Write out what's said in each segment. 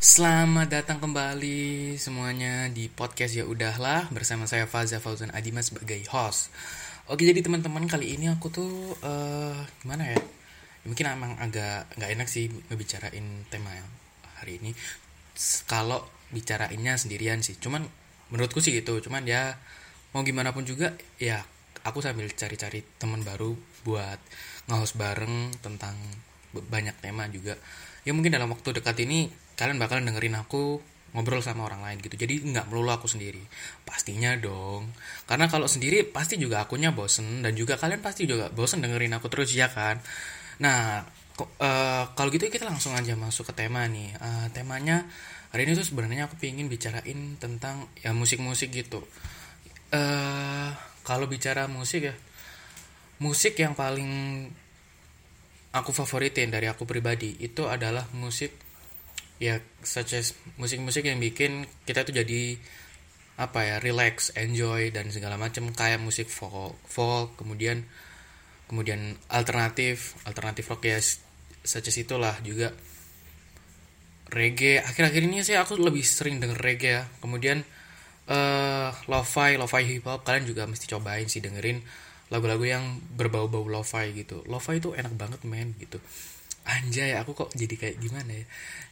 Selamat datang kembali semuanya di podcast ya udahlah bersama saya Faza Fauzan Adima sebagai host. Oke jadi teman-teman kali ini aku tuh uh, gimana ya? ya? Mungkin emang agak nggak enak sih ngebicarain tema yang hari ini. Kalau bicarainnya sendirian sih, cuman menurutku sih gitu. Cuman ya mau gimana pun juga ya aku sambil cari-cari teman baru buat nge bareng tentang banyak tema juga. Ya mungkin dalam waktu dekat ini kalian bakalan dengerin aku ngobrol sama orang lain gitu. Jadi nggak melulu aku sendiri. Pastinya dong. Karena kalau sendiri pasti juga akunya bosen dan juga kalian pasti juga bosen dengerin aku terus ya kan? Nah uh, kalau gitu kita langsung aja masuk ke tema nih. Uh, temanya hari ini tuh sebenarnya aku pengen bicarain tentang ya musik-musik gitu. Uh, kalau bicara musik ya musik yang paling aku favoritin dari aku pribadi itu adalah musik ya such as musik-musik yang bikin kita tuh jadi apa ya relax enjoy dan segala macam kayak musik folk folk kemudian kemudian alternatif alternatif rock ya such as itulah juga. Reggae akhir-akhir ini sih aku lebih sering denger reggae ya. Kemudian uh, lo-fi lo-fi hip hop kalian juga mesti cobain sih dengerin lagu-lagu yang berbau-bau lo-fi gitu. Lo-fi itu enak banget men gitu anjay aku kok jadi kayak gimana ya?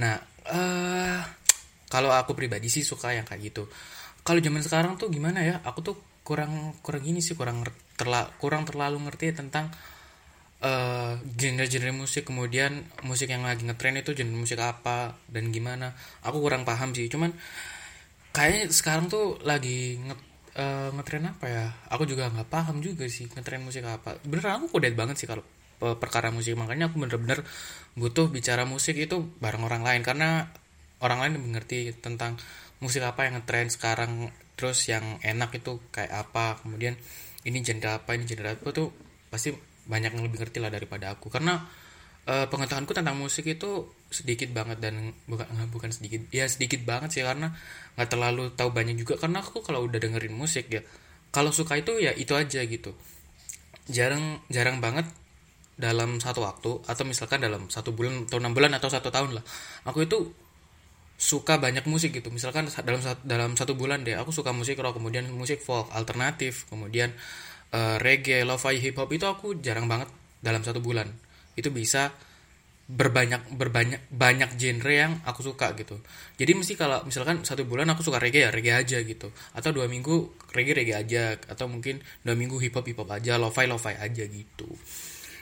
Nah uh, kalau aku pribadi sih suka yang kayak gitu. Kalau zaman sekarang tuh gimana ya? Aku tuh kurang kurang gini sih kurang terla, kurang terlalu ngerti tentang uh, genre-genre musik. Kemudian musik yang lagi ngetren itu genre musik apa dan gimana. Aku kurang paham sih. Cuman kayaknya sekarang tuh lagi nget uh, ngetren apa ya? Aku juga nggak paham juga sih ngetren musik apa. Bener aku kudet banget sih kalau perkara musik. Makanya aku bener-bener butuh bicara musik itu bareng orang lain. Karena orang lain mengerti tentang musik apa yang ngetrend sekarang terus yang enak itu kayak apa. Kemudian ini genre apa ini genre apa tuh pasti banyak yang lebih ngerti lah daripada aku. Karena uh, pengetahuanku tentang musik itu sedikit banget dan bukan bukan sedikit ya sedikit banget sih. Karena nggak terlalu tahu banyak juga. Karena aku kalau udah dengerin musik ya kalau suka itu ya itu aja gitu. Jarang jarang banget dalam satu waktu atau misalkan dalam satu bulan atau enam bulan atau satu tahun lah. Aku itu suka banyak musik gitu. Misalkan dalam dalam satu bulan deh aku suka musik rock kemudian musik folk alternatif kemudian uh, reggae lo-fi hip hop itu aku jarang banget dalam satu bulan. Itu bisa berbanyak berbanyak banyak genre yang aku suka gitu. Jadi mesti kalau misalkan satu bulan aku suka reggae ya reggae aja gitu. Atau dua minggu reggae reggae aja atau mungkin dua minggu hip hop hip hop aja lo-fi lo-fi aja gitu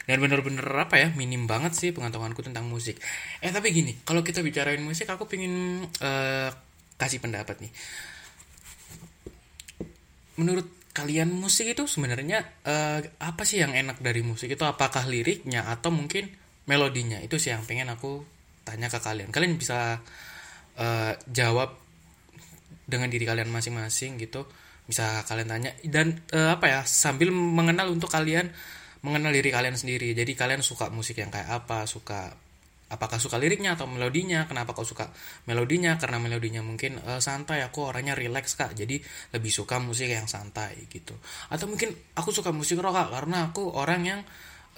dan bener-bener apa ya minim banget sih pengetahuanku tentang musik. Eh tapi gini kalau kita bicarain musik aku pingin uh, kasih pendapat nih. Menurut kalian musik itu sebenarnya uh, apa sih yang enak dari musik itu? Apakah liriknya atau mungkin melodinya? Itu sih yang pengen aku tanya ke kalian. Kalian bisa uh, jawab dengan diri kalian masing-masing gitu. Bisa kalian tanya. Dan uh, apa ya sambil mengenal untuk kalian mengenal diri kalian sendiri. Jadi kalian suka musik yang kayak apa? Suka apakah suka liriknya atau melodinya? Kenapa kau suka melodinya? Karena melodinya mungkin uh, santai. Aku orangnya relax kak. Jadi lebih suka musik yang santai gitu. Atau mungkin aku suka musik rock kak karena aku orang yang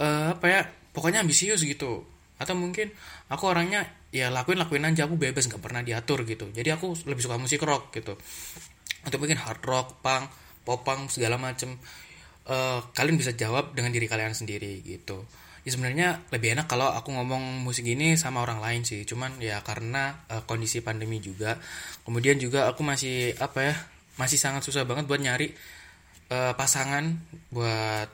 uh, apa ya pokoknya ambisius gitu. Atau mungkin aku orangnya ya lakuin lakuin aja. Aku bebas nggak pernah diatur gitu. Jadi aku lebih suka musik rock gitu. Atau mungkin hard rock punk pop punk segala macem uh, kalian bisa jawab dengan diri kalian sendiri gitu. Ya sebenarnya lebih enak kalau aku ngomong musik ini sama orang lain sih. Cuman ya karena uh, kondisi pandemi juga. Kemudian juga aku masih apa ya masih sangat susah banget buat nyari uh, pasangan buat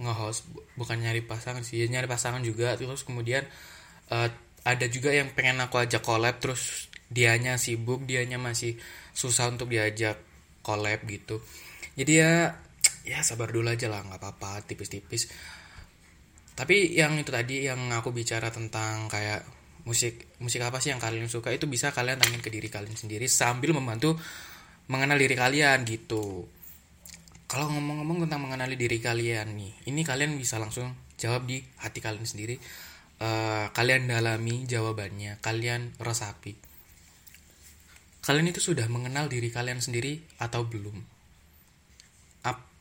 nge-host. Bukan nyari pasangan sih ya nyari pasangan juga. Terus kemudian uh, ada juga yang pengen aku ajak collab terus dianya sibuk dianya masih susah untuk diajak collab gitu. Jadi ya ya sabar dulu aja lah nggak apa-apa tipis-tipis. Tapi yang itu tadi yang aku bicara tentang kayak musik musik apa sih yang kalian suka itu bisa kalian tanyain ke diri kalian sendiri sambil membantu mengenal diri kalian gitu. Kalau ngomong-ngomong tentang mengenali diri kalian nih ini kalian bisa langsung jawab di hati kalian sendiri. Uh, kalian dalami jawabannya kalian resapi. Kalian itu sudah mengenal diri kalian sendiri atau belum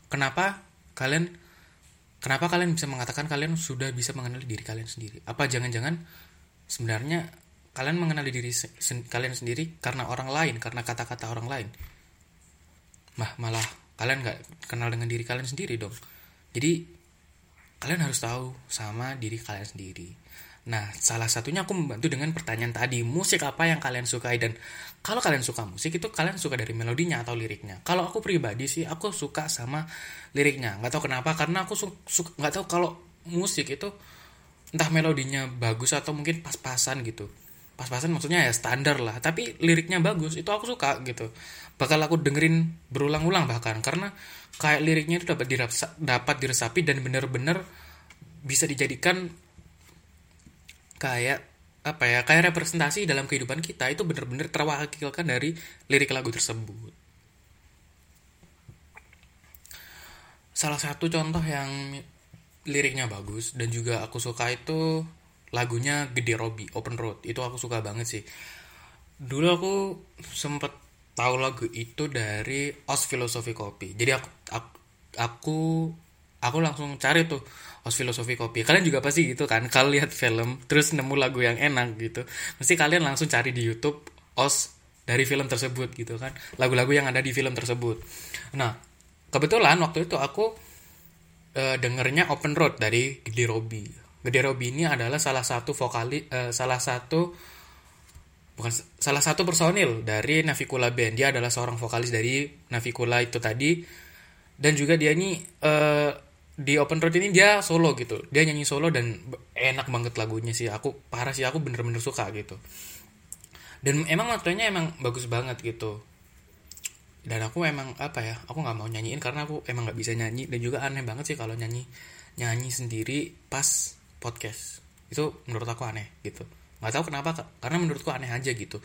kenapa kalian kenapa kalian bisa mengatakan kalian sudah bisa mengenali diri kalian sendiri? Apa jangan-jangan sebenarnya kalian mengenali diri sen kalian sendiri karena orang lain karena kata-kata orang lain? Mah malah kalian nggak kenal dengan diri kalian sendiri dong. Jadi kalian harus tahu sama diri kalian sendiri Nah, salah satunya aku membantu dengan pertanyaan tadi, musik apa yang kalian sukai dan kalau kalian suka musik itu kalian suka dari melodinya atau liriknya. Kalau aku pribadi sih aku suka sama liriknya. Nggak tahu kenapa karena aku suka nggak tahu kalau musik itu entah melodinya bagus atau mungkin pas-pasan gitu. Pas-pasan maksudnya ya standar lah, tapi liriknya bagus itu aku suka gitu. Bakal aku dengerin berulang-ulang bahkan karena kayak liriknya itu dapat dirasa, dapat diresapi dan bener-bener bisa dijadikan kayak apa ya kayak representasi dalam kehidupan kita itu benar-benar terwakilkan dari lirik lagu tersebut. Salah satu contoh yang liriknya bagus dan juga aku suka itu lagunya Gede Robi Open Road. Itu aku suka banget sih. Dulu aku sempet tahu lagu itu dari Os Filosofi Kopi. Jadi aku aku aku, aku langsung cari tuh os filosofi kopi. Kalian juga pasti gitu kan kalau lihat film terus nemu lagu yang enak gitu mesti kalian langsung cari di YouTube os dari film tersebut gitu kan lagu-lagu yang ada di film tersebut. Nah kebetulan waktu itu aku uh, dengernya Open Road dari Gede Robi Gede Robi ini adalah salah satu vokali uh, salah satu bukan salah satu personil dari Navikula Band. Dia adalah seorang vokalis dari Navikula itu tadi. Dan juga dia ini uh, di open road ini dia solo gitu. Dia nyanyi solo dan enak banget lagunya sih. Aku parah sih aku bener-bener suka gitu. Dan emang materinya emang bagus banget gitu. Dan aku emang apa ya aku nggak mau nyanyiin karena aku emang nggak bisa nyanyi. Dan juga aneh banget sih kalau nyanyi nyanyi sendiri pas podcast. Itu menurut aku aneh gitu. Nggak tahu kenapa karena menurutku aneh aja gitu.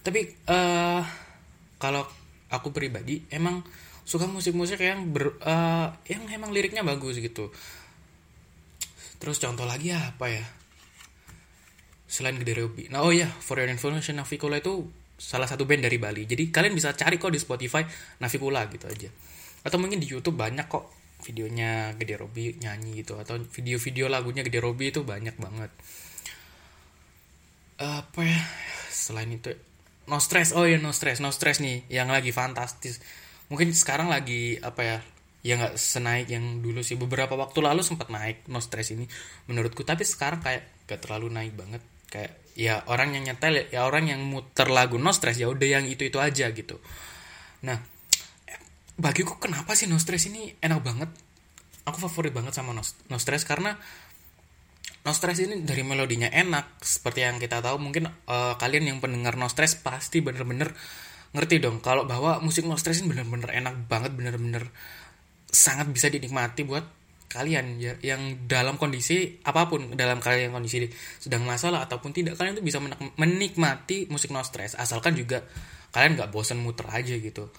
Tapi uh, kalau aku pribadi emang suka musik-musik yang ber uh, yang emang liriknya bagus gitu. Terus contoh lagi apa ya? Selain Gede Robi nah oh ya for your information Navikula itu salah satu band dari Bali. Jadi kalian bisa cari kok di Spotify Navikula gitu aja. Atau mungkin di YouTube banyak kok videonya Gede Robi nyanyi gitu. Atau video-video lagunya Gede Robi itu banyak banget. Apa ya? Selain itu No Stress. Oh ya No Stress. No Stress nih yang lagi fantastis mungkin sekarang lagi apa ya ya nggak senaik yang dulu sih. Beberapa waktu lalu sempat naik no stress ini menurutku. Tapi sekarang kayak gak terlalu naik banget. Kayak ya orang yang nyetel ya, orang yang muter lagu no stress ya udah yang itu itu aja gitu. Nah bagiku kenapa sih no stress ini enak banget? Aku favorit banget sama no, no stress karena no stress ini dari melodinya enak. Seperti yang kita tahu mungkin uh, kalian yang pendengar no stress pasti bener-bener ngerti dong kalau bahwa musik no stress ini bener-bener enak banget bener-bener sangat bisa dinikmati buat kalian ya yang dalam kondisi apa pun dalam kalian kondisi sedang masalah ataupun tidak kalian tuh bisa menikmati musik no stress asalkan juga kalian nggak bosan muter aja gitu.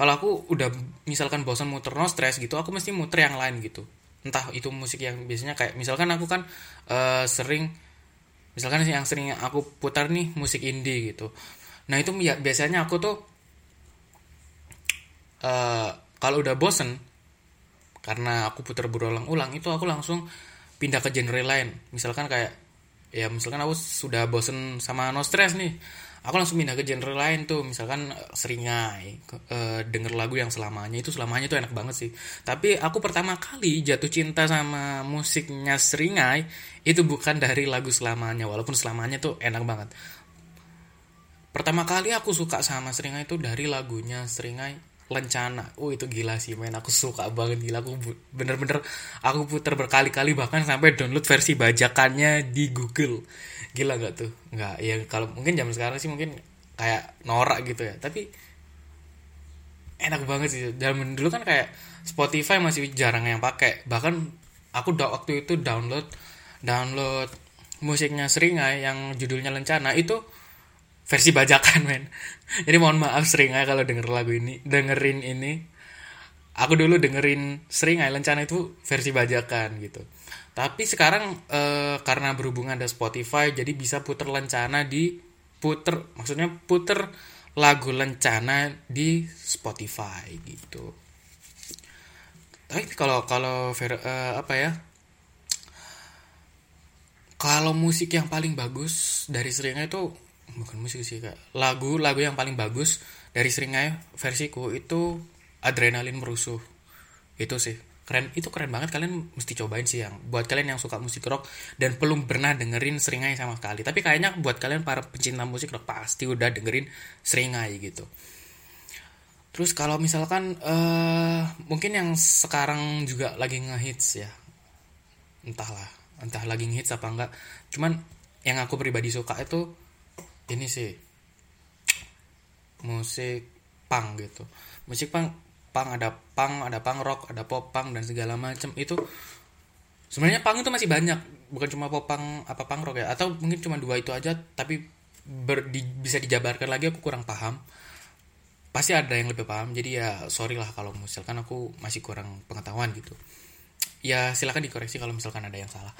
Kalau aku udah misalkan bosan muter no stress gitu aku mesti muter yang lain gitu. Entah itu musik yang biasanya kayak misalkan aku kan uh, sering misalkan yang sering aku putar nih musik indie gitu nah itu ya, biasanya aku tuh uh, kalau udah bosen karena aku putar berulang-ulang itu aku langsung pindah ke genre lain. Misalkan kayak ya misalkan aku sudah bosen sama no stress nih aku langsung pindah ke genre lain tuh. Misalkan eh, seringai uh, denger lagu yang selamanya itu selamanya itu enak banget sih. Tapi aku pertama kali jatuh cinta sama musiknya seringai itu bukan dari lagu selamanya walaupun selamanya tuh enak banget pertama kali aku suka sama Seringai itu dari lagunya Seringai Lencana. Oh itu gila sih men, aku suka banget gila aku bener-bener aku putar berkali-kali bahkan sampai download versi bajakannya di Google. Gila gak tuh? Nggak, ya kalau mungkin zaman sekarang sih mungkin kayak norak gitu ya. Tapi enak banget sih. Zaman dulu kan kayak Spotify masih jarang yang pakai. Bahkan aku udah waktu itu download download musiknya Seringai yang judulnya Lencana itu versi bajakan men. Jadi mohon maaf sering aja kalau denger lagu ini dengerin ini. Aku dulu dengerin sering aja lencana itu versi bajakan gitu. Tapi sekarang e, karena berhubungan ada Spotify jadi bisa puter lencana di puter maksudnya puter lagu lencana di Spotify gitu. Tapi kalau kalau e, apa ya kalau musik yang paling bagus dari seringnya itu bukan musik sih kak lagu lagu yang paling bagus dari Seringai versiku itu adrenalin merusuh. Itu sih. Keren itu keren banget. Kalian mesti cobain sih yang buat kalian yang suka musik rock dan belum pernah dengerin Seringai sama sekali. Tapi kayaknya buat kalian para pecinta musik rock pasti udah dengerin Seringai gitu. Terus kalau misalkan uh, mungkin yang sekarang juga lagi ngehits ya. Entahlah entah lagi ngehits apa enggak. Cuman yang aku pribadi suka itu ini sih musik punk gitu. Musik punk punk ada punk ada punk rock ada pop punk dan segala macam itu sebenarnya punk itu masih banyak. Bukan cuma pop punk apa punk rock ya. Atau mungkin cuma dua itu aja tapi ber, di, bisa dijabarkan lagi aku kurang paham. Pasti ada yang lebih paham jadi ya sorry lah kalau misalkan aku masih kurang pengetahuan gitu. Ya silahkan dikoreksi kalau misalkan ada yang salah.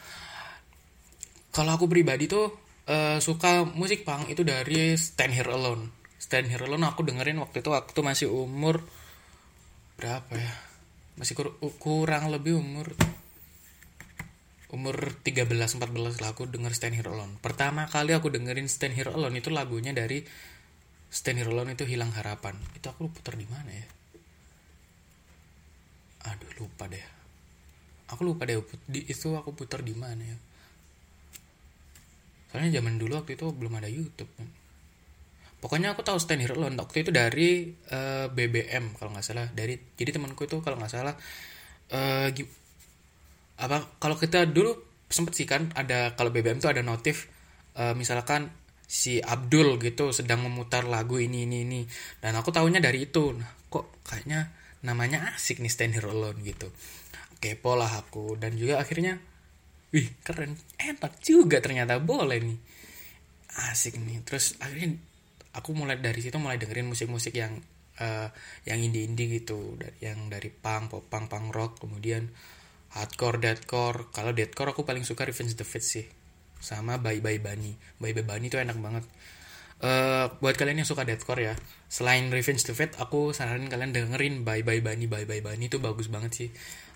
Kalau aku pribadi tuh uh, suka musik punk itu dari Stand Here Alone Stand Here Alone aku dengerin waktu itu waktu masih umur berapa ya masih kur kurang lebih umur umur 13 14 lah aku denger Stand Here Alone. Pertama kali aku dengerin Stand Here Alone itu lagunya dari Stand Here Alone itu Hilang Harapan. Itu aku putar di mana ya? Aduh lupa deh. Aku lupa deh itu aku putar di mana ya. Soalnya zaman dulu waktu itu belum ada YouTube pokoknya aku tahu Stand Here Alone waktu itu dari uh, eh, BBM kalau nggak salah. Dari jadi temanku itu kalau nggak salah uh, apa kalau kita dulu sempet sih kan ada kalau BBM itu ada notif uh, misalkan si Abdul gitu sedang memutar lagu ini ini ini. Dan aku tahunya dari itu. Nah kok kayaknya namanya asik nih Stand Here Alone gitu. Kepo lah aku. Dan juga akhirnya wih keren enak juga ternyata boleh nih asik nih terus akhirnya aku mulai dari situ mulai dengerin musik-musik yang uh, yang indie-indie gitu yang dari punk, pop punk, punk rock, kemudian hardcore, deathcore. Kalau deathcore aku paling suka Revenge the Fate sih. Sama Bye Bye Bunny. Bye Bye Bunny itu enak banget. Uh, buat kalian yang suka deathcore ya, selain Revenge the Fate, aku saranin kalian dengerin Bye Bye Bunny. Bye Bye Bunny itu bagus banget sih.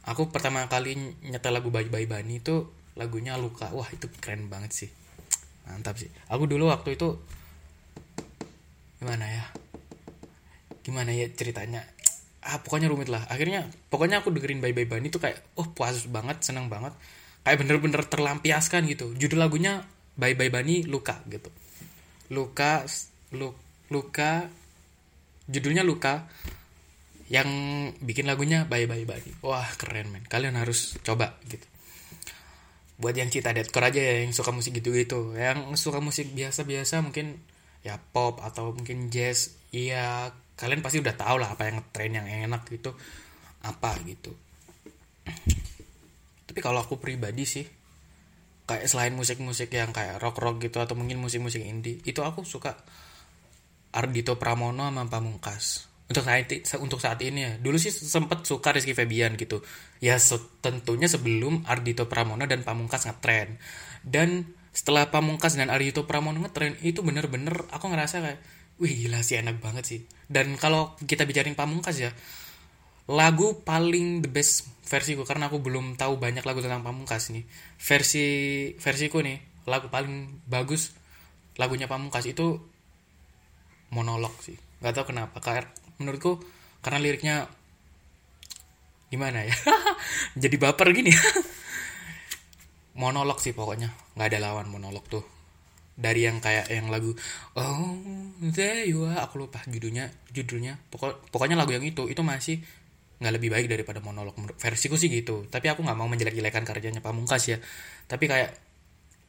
Aku pertama kali nyetel lagu Bye Bye Bunny itu lagunya Luka. Wah, itu keren banget sih. Mantap sih. Aku dulu waktu itu gimana ya? Gimana ya ceritanya? Ah pokoknya rumit lah. Akhirnya pokoknya aku dengerin Bye Bye Bunny itu kayak oh puas banget senang banget. Kayak bener-bener terlampiaskan gitu. Judul lagunya Bye Bye Bunny luka gitu. Luka lu, luka judulnya luka yang bikin lagunya Bye Bye Bunny. Wah keren men. Kalian harus coba gitu buat yang cita deathcore aja ya yang suka musik gitu-gitu. Yang suka musik biasa-biasa mungkin ya pop atau mungkin jazz iya kalian pasti udah tahu lah apa yang tren yang enak gitu apa gitu. Tapi kalau aku pribadi sih kayak selain musik-musik yang kayak rock-rock gitu atau mungkin musik-musik indie itu aku suka Ardito Pramono sama Pamungkas untuk saat untuk saat ini ya. Dulu sih sempet suka Rizky Febian gitu. Ya tentunya sebelum Ardito Pramono dan Pamungkas ngetren. Dan setelah Pamungkas dan Ardhito Pramono ngetren itu bener-bener aku ngerasa kayak wih gila sih enak banget sih. Dan kalau kita bicarain Pamungkas ya lagu paling the best versiku karena aku belum tahu banyak lagu tentang Pamungkas nih. Versi versiku nih lagu paling bagus lagunya Pamungkas itu monolog sih. Nggak tahu kenapa menurutku karena liriknya gimana ya? Jadi baper gini. Monolog sih pokoknya. Nggak ada lawan monolog tuh. Dari yang kayak yang lagu oh there you are. Aku lupa judulnya judulnya. Pokok pokoknya lagu yang itu itu masih nggak lebih baik daripada monolog. Versiku sih gitu. Tapi aku nggak mau menjelek-jelekan karyanya pamungkas ya. Tapi kayak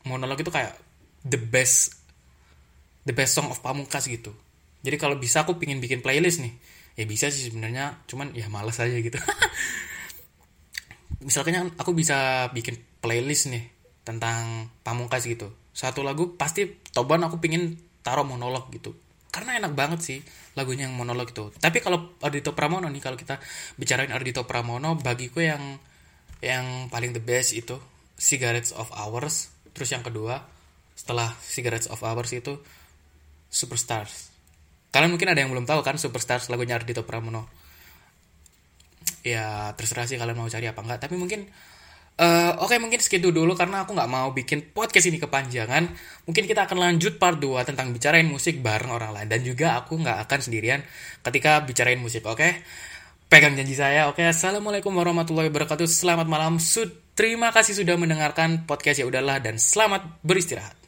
monolog itu kayak the best the best song of pamungkas gitu jadi kalau bisa aku pingin bikin playlist nih. Ya bisa sih sebenarnya cuman ya males aja gitu. Misalnya aku bisa bikin playlist nih tentang pamungkas gitu. Satu lagu pasti toban aku pingin taruh monolog gitu. Karena enak banget sih lagunya yang monolog itu. Tapi kalau Ardito Pramono nih kalau kita bicarain Ardito Pramono bagiku yang yang paling the best itu Cigarettes of Hours. Terus yang kedua setelah Cigarettes of Hours itu Superstars kalian mungkin ada yang belum tahu kan Superstars lagunya Ardito Pramono ya terserah sih kalian mau cari apa enggak tapi mungkin Uh, Oke okay, mungkin segitu dulu karena aku nggak mau bikin podcast ini kepanjangan. Mungkin kita akan lanjut part 2 tentang bicarain musik bareng orang lain. Dan juga aku nggak akan sendirian ketika bicarain musik, oke? Okay? Pegang janji saya, oke? Okay? Assalamualaikum warahmatullahi wabarakatuh. Selamat malam. Sud Terima kasih sudah mendengarkan podcast ya udahlah dan selamat beristirahat.